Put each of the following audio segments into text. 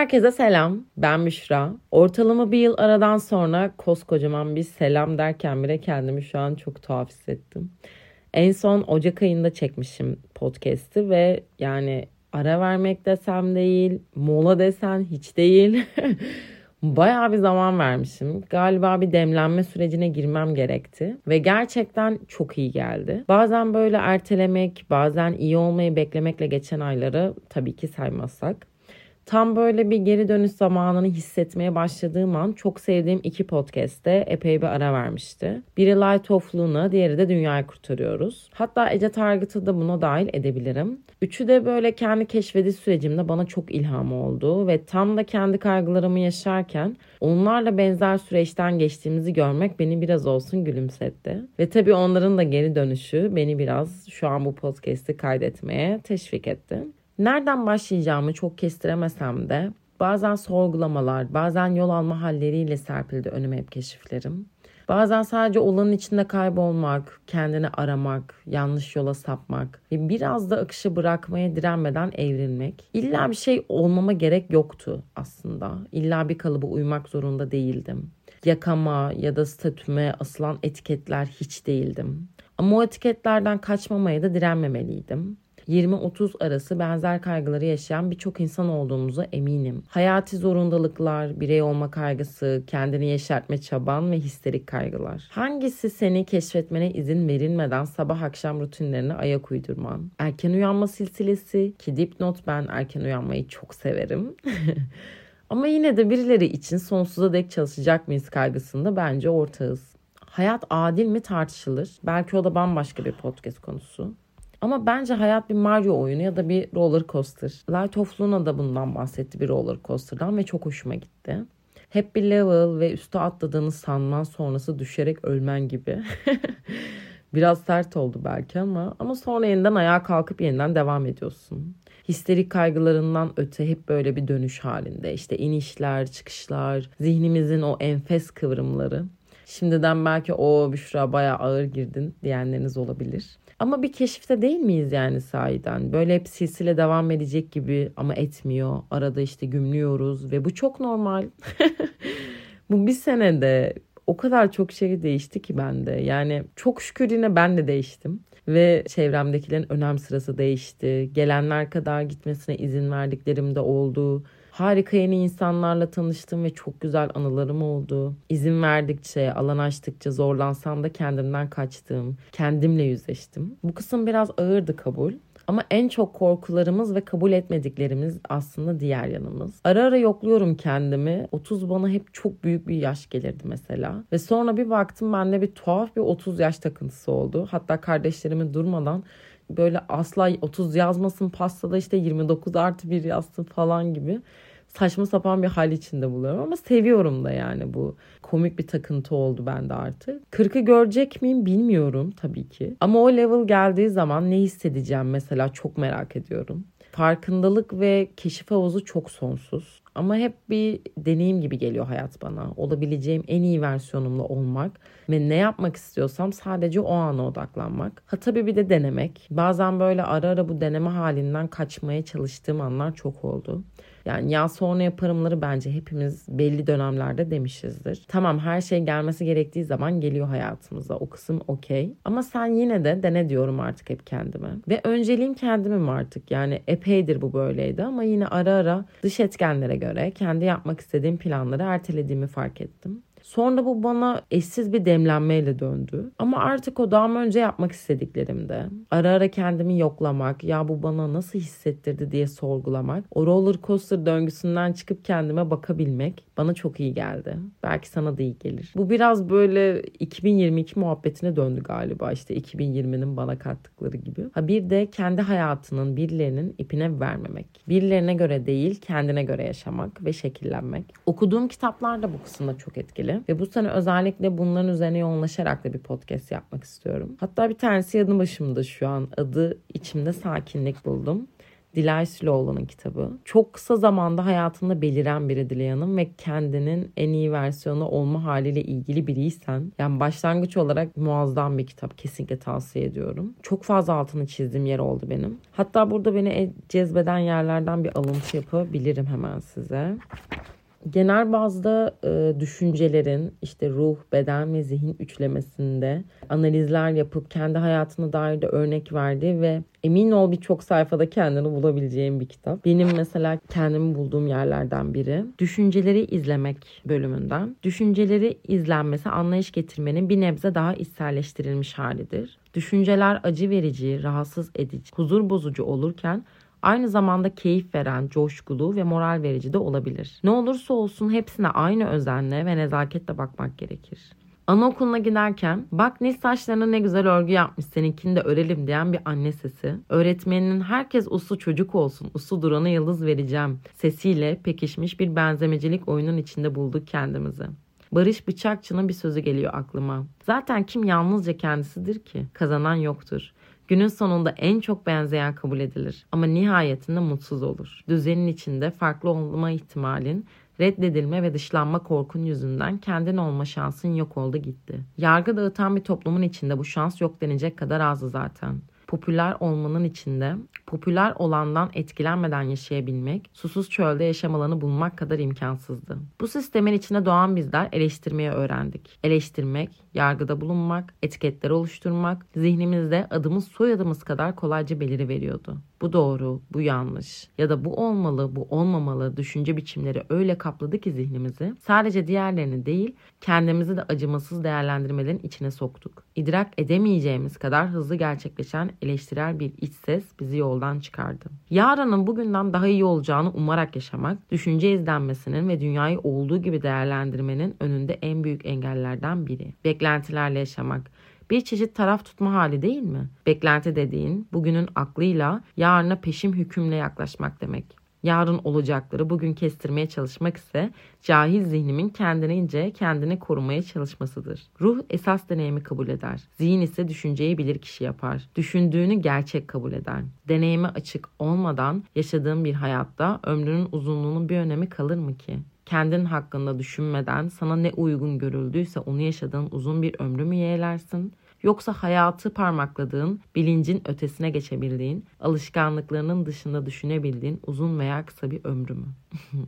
Herkese selam. Ben Müşra. Ortalama bir yıl aradan sonra koskocaman bir selam derken bile kendimi şu an çok tuhaf hissettim. En son Ocak ayında çekmişim podcast'i ve yani ara vermek desem değil, mola desen hiç değil. Bayağı bir zaman vermişim. Galiba bir demlenme sürecine girmem gerekti. Ve gerçekten çok iyi geldi. Bazen böyle ertelemek, bazen iyi olmayı beklemekle geçen ayları tabii ki saymazsak. Tam böyle bir geri dönüş zamanını hissetmeye başladığım an çok sevdiğim iki podcast'te epey bir ara vermişti. Biri Light of Luna, diğeri de Dünyayı Kurtarıyoruz. Hatta Ece Target'ı da buna dahil edebilirim. Üçü de böyle kendi keşfediş sürecimde bana çok ilham oldu ve tam da kendi kaygılarımı yaşarken onlarla benzer süreçten geçtiğimizi görmek beni biraz olsun gülümsetti. Ve tabii onların da geri dönüşü beni biraz şu an bu podcast'i kaydetmeye teşvik etti. Nereden başlayacağımı çok kestiremesem de bazen sorgulamalar, bazen yol alma halleriyle serpildi önüme hep keşiflerim. Bazen sadece olanın içinde kaybolmak, kendini aramak, yanlış yola sapmak ve biraz da akışı bırakmaya direnmeden evrilmek. İlla bir şey olmama gerek yoktu aslında. İlla bir kalıba uymak zorunda değildim. Yakama ya da statüme asılan etiketler hiç değildim. Ama o etiketlerden kaçmamaya da direnmemeliydim. 20-30 arası benzer kaygıları yaşayan birçok insan olduğumuza eminim. Hayati zorundalıklar, birey olma kaygısı, kendini yeşertme çaban ve histerik kaygılar. Hangisi seni keşfetmene izin verilmeden sabah akşam rutinlerine ayak uydurman? Erken uyanma silsilesi ki dipnot ben erken uyanmayı çok severim. Ama yine de birileri için sonsuza dek çalışacak mıyız kaygısında bence ortağız. Hayat adil mi tartışılır. Belki o da bambaşka bir podcast konusu. Ama bence hayat bir Mario oyunu ya da bir roller coaster. Light of Luna da bundan bahsetti bir roller coaster'dan ve çok hoşuma gitti. Hep bir level ve üste atladığını sanman sonrası düşerek ölmen gibi. Biraz sert oldu belki ama ama sonra yeniden ayağa kalkıp yeniden devam ediyorsun. Histerik kaygılarından öte hep böyle bir dönüş halinde. İşte inişler, çıkışlar, zihnimizin o enfes kıvrımları. Şimdiden belki o Büşra bayağı ağır girdin diyenleriniz olabilir. Ama bir keşifte değil miyiz yani sahiden? Böyle hep silsile devam edecek gibi ama etmiyor. Arada işte gümlüyoruz ve bu çok normal. bu bir senede o kadar çok şey değişti ki bende. Yani çok şükür yine ben de değiştim. Ve çevremdekilerin önem sırası değişti. Gelenler kadar gitmesine izin verdiklerim de oldu. Harika yeni insanlarla tanıştım ve çok güzel anılarım oldu. İzin verdikçe, alan açtıkça zorlansam da kendimden kaçtım. Kendimle yüzleştim. Bu kısım biraz ağırdı kabul. Ama en çok korkularımız ve kabul etmediklerimiz aslında diğer yanımız. Ara ara yokluyorum kendimi. 30 bana hep çok büyük bir yaş gelirdi mesela. Ve sonra bir baktım bende bir tuhaf bir 30 yaş takıntısı oldu. Hatta kardeşlerimi durmadan böyle asla 30 yazmasın pastada işte 29 artı 1 yazsın falan gibi saçma sapan bir hal içinde buluyorum ama seviyorum da yani bu komik bir takıntı oldu bende artık. 40'ı görecek miyim bilmiyorum tabii ki. Ama o level geldiği zaman ne hissedeceğim mesela çok merak ediyorum. Farkındalık ve keşif havuzu çok sonsuz. Ama hep bir deneyim gibi geliyor hayat bana. Olabileceğim en iyi versiyonumla olmak ve ne yapmak istiyorsam sadece o ana odaklanmak. Ha tabii bir de denemek. Bazen böyle ara ara bu deneme halinden kaçmaya çalıştığım anlar çok oldu. Yani ya sonra yaparımları bence hepimiz belli dönemlerde demişizdir. Tamam her şey gelmesi gerektiği zaman geliyor hayatımıza. O kısım okey. Ama sen yine de dene diyorum artık hep kendime. Ve önceliğim kendimim artık. Yani epeydir bu böyleydi ama yine ara ara dış etkenlere göre kendi yapmak istediğim planları ertelediğimi fark ettim. Sonra bu bana eşsiz bir demlenmeyle döndü. Ama artık o daha önce yapmak istediklerimde ara ara kendimi yoklamak, ya bu bana nasıl hissettirdi diye sorgulamak, o roller coaster döngüsünden çıkıp kendime bakabilmek bana çok iyi geldi. Belki sana da iyi gelir. Bu biraz böyle 2022 muhabbetine döndü galiba işte 2020'nin bana kattıkları gibi. Ha bir de kendi hayatının birilerinin ipine vermemek. Birilerine göre değil kendine göre yaşamak ve şekillenmek. Okuduğum kitaplar da bu kısımda çok etkili. Ve bu sene özellikle bunların üzerine yoğunlaşarak da bir podcast yapmak istiyorum. Hatta bir tanesi yanı başımda şu an. Adı içimde sakinlik buldum. Dilay Süloğlu'nun kitabı. Çok kısa zamanda hayatında beliren biri Dilay Hanım ve kendinin en iyi versiyonu olma haliyle ilgili biriysen yani başlangıç olarak muazzam bir kitap. Kesinlikle tavsiye ediyorum. Çok fazla altını çizdiğim yer oldu benim. Hatta burada beni cezbeden yerlerden bir alıntı yapabilirim hemen size genel bazda e, düşüncelerin işte ruh, beden ve zihin üçlemesinde analizler yapıp kendi hayatına dair de örnek verdi ve emin ol birçok sayfada kendini bulabileceğim bir kitap. Benim mesela kendimi bulduğum yerlerden biri. Düşünceleri izlemek bölümünden. Düşünceleri izlenmesi anlayış getirmenin bir nebze daha içselleştirilmiş halidir. Düşünceler acı verici, rahatsız edici, huzur bozucu olurken aynı zamanda keyif veren, coşkulu ve moral verici de olabilir. Ne olursa olsun hepsine aynı özenle ve nezaketle bakmak gerekir. Anaokuluna giderken bak Nil saçlarına ne güzel örgü yapmış seninkini de örelim diyen bir anne sesi. Öğretmeninin herkes uslu çocuk olsun, uslu durana yıldız vereceğim sesiyle pekişmiş bir benzemecilik oyunun içinde bulduk kendimizi. Barış Bıçakçı'nın bir sözü geliyor aklıma. Zaten kim yalnızca kendisidir ki? Kazanan yoktur. Günün sonunda en çok benzeyen kabul edilir ama nihayetinde mutsuz olur. Düzenin içinde farklı olma ihtimalin reddedilme ve dışlanma korkun yüzünden kendin olma şansın yok oldu gitti. Yargı dağıtan bir toplumun içinde bu şans yok denecek kadar azdı zaten popüler olmanın içinde popüler olandan etkilenmeden yaşayabilmek, susuz çölde yaşam alanı bulmak kadar imkansızdı. Bu sistemin içinde doğan bizler eleştirmeyi öğrendik. Eleştirmek, yargıda bulunmak, etiketler oluşturmak zihnimizde adımız soyadımız kadar kolayca beliri veriyordu. Bu doğru, bu yanlış ya da bu olmalı, bu olmamalı düşünce biçimleri öyle kapladı ki zihnimizi sadece diğerlerini değil kendimizi de acımasız değerlendirmelerin içine soktuk. İdrak edemeyeceğimiz kadar hızlı gerçekleşen eleştirel bir iç ses bizi yoldan çıkardı. Yarının bugünden daha iyi olacağını umarak yaşamak, düşünce izlenmesinin ve dünyayı olduğu gibi değerlendirmenin önünde en büyük engellerden biri. Beklentilerle yaşamak, bir çeşit taraf tutma hali değil mi? Beklenti dediğin bugünün aklıyla yarına peşim hükümle yaklaşmak demek. Yarın olacakları bugün kestirmeye çalışmak ise cahil zihnimin kendinince kendini korumaya çalışmasıdır. Ruh esas deneyimi kabul eder. Zihin ise düşünceyi bilir kişi yapar. Düşündüğünü gerçek kabul eder. Deneyime açık olmadan yaşadığın bir hayatta ömrünün uzunluğunun bir önemi kalır mı ki? kendin hakkında düşünmeden sana ne uygun görüldüyse onu yaşadığın uzun bir ömrü mü yeğlersin? Yoksa hayatı parmakladığın, bilincin ötesine geçebildiğin, alışkanlıklarının dışında düşünebildiğin uzun veya kısa bir ömrü mü?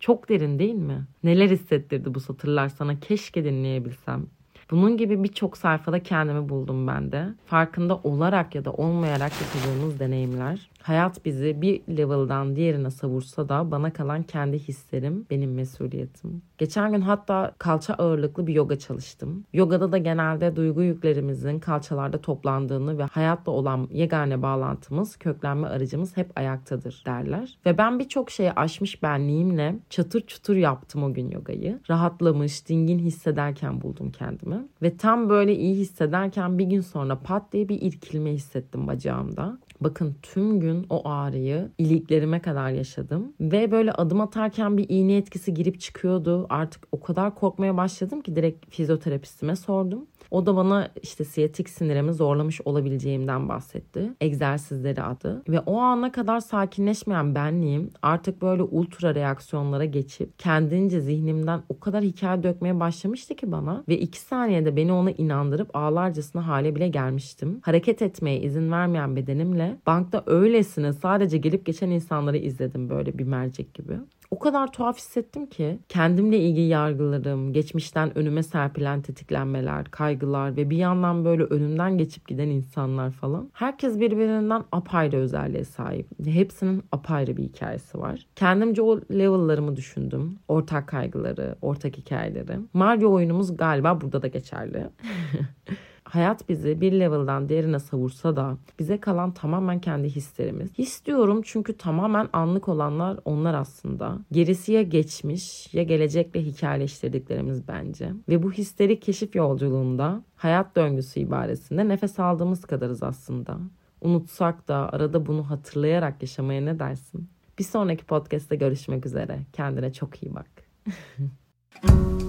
Çok derin değil mi? Neler hissettirdi bu satırlar sana keşke dinleyebilsem. Bunun gibi birçok sayfada kendimi buldum ben de. Farkında olarak ya da olmayarak yaşadığımız deneyimler Hayat bizi bir level'dan diğerine savursa da bana kalan kendi hislerim benim mesuliyetim. Geçen gün hatta kalça ağırlıklı bir yoga çalıştım. Yogada da genelde duygu yüklerimizin kalçalarda toplandığını ve hayatla olan yegane bağlantımız, köklenme aracımız hep ayaktadır derler. Ve ben birçok şeyi aşmış benliğimle çatır çutur yaptım o gün yogayı. Rahatlamış, dingin hissederken buldum kendimi. Ve tam böyle iyi hissederken bir gün sonra pat diye bir irkilme hissettim bacağımda. Bakın tüm gün o ağrıyı iliklerime kadar yaşadım. Ve böyle adım atarken bir iğne etkisi girip çıkıyordu. Artık o kadar korkmaya başladım ki direkt fizyoterapistime sordum. O da bana işte siyatik sinirimi zorlamış olabileceğimden bahsetti. Egzersizleri adı. Ve o ana kadar sakinleşmeyen benliğim artık böyle ultra reaksiyonlara geçip kendince zihnimden o kadar hikaye dökmeye başlamıştı ki bana. Ve iki saniyede beni ona inandırıp ağlarcasına hale bile gelmiştim. Hareket etmeye izin vermeyen bedenimle bankta öylesine sadece gelip geçen insanları izledim böyle bir mercek gibi o kadar tuhaf hissettim ki kendimle ilgili yargılarım, geçmişten önüme serpilen tetiklenmeler, kaygılar ve bir yandan böyle önümden geçip giden insanlar falan. Herkes birbirinden apayrı özelliğe sahip. Hepsinin apayrı bir hikayesi var. Kendimce o level'larımı düşündüm. Ortak kaygıları, ortak hikayeleri. Mario oyunumuz galiba burada da geçerli. hayat bizi bir level'dan diğerine savursa da bize kalan tamamen kendi hislerimiz. His diyorum çünkü tamamen anlık olanlar onlar aslında. Gerisi ya geçmiş ya gelecekle hikayeleştirdiklerimiz bence. Ve bu hisleri keşif yolculuğunda hayat döngüsü ibaresinde nefes aldığımız kadarız aslında. Unutsak da arada bunu hatırlayarak yaşamaya ne dersin? Bir sonraki podcast'te görüşmek üzere. Kendine çok iyi bak.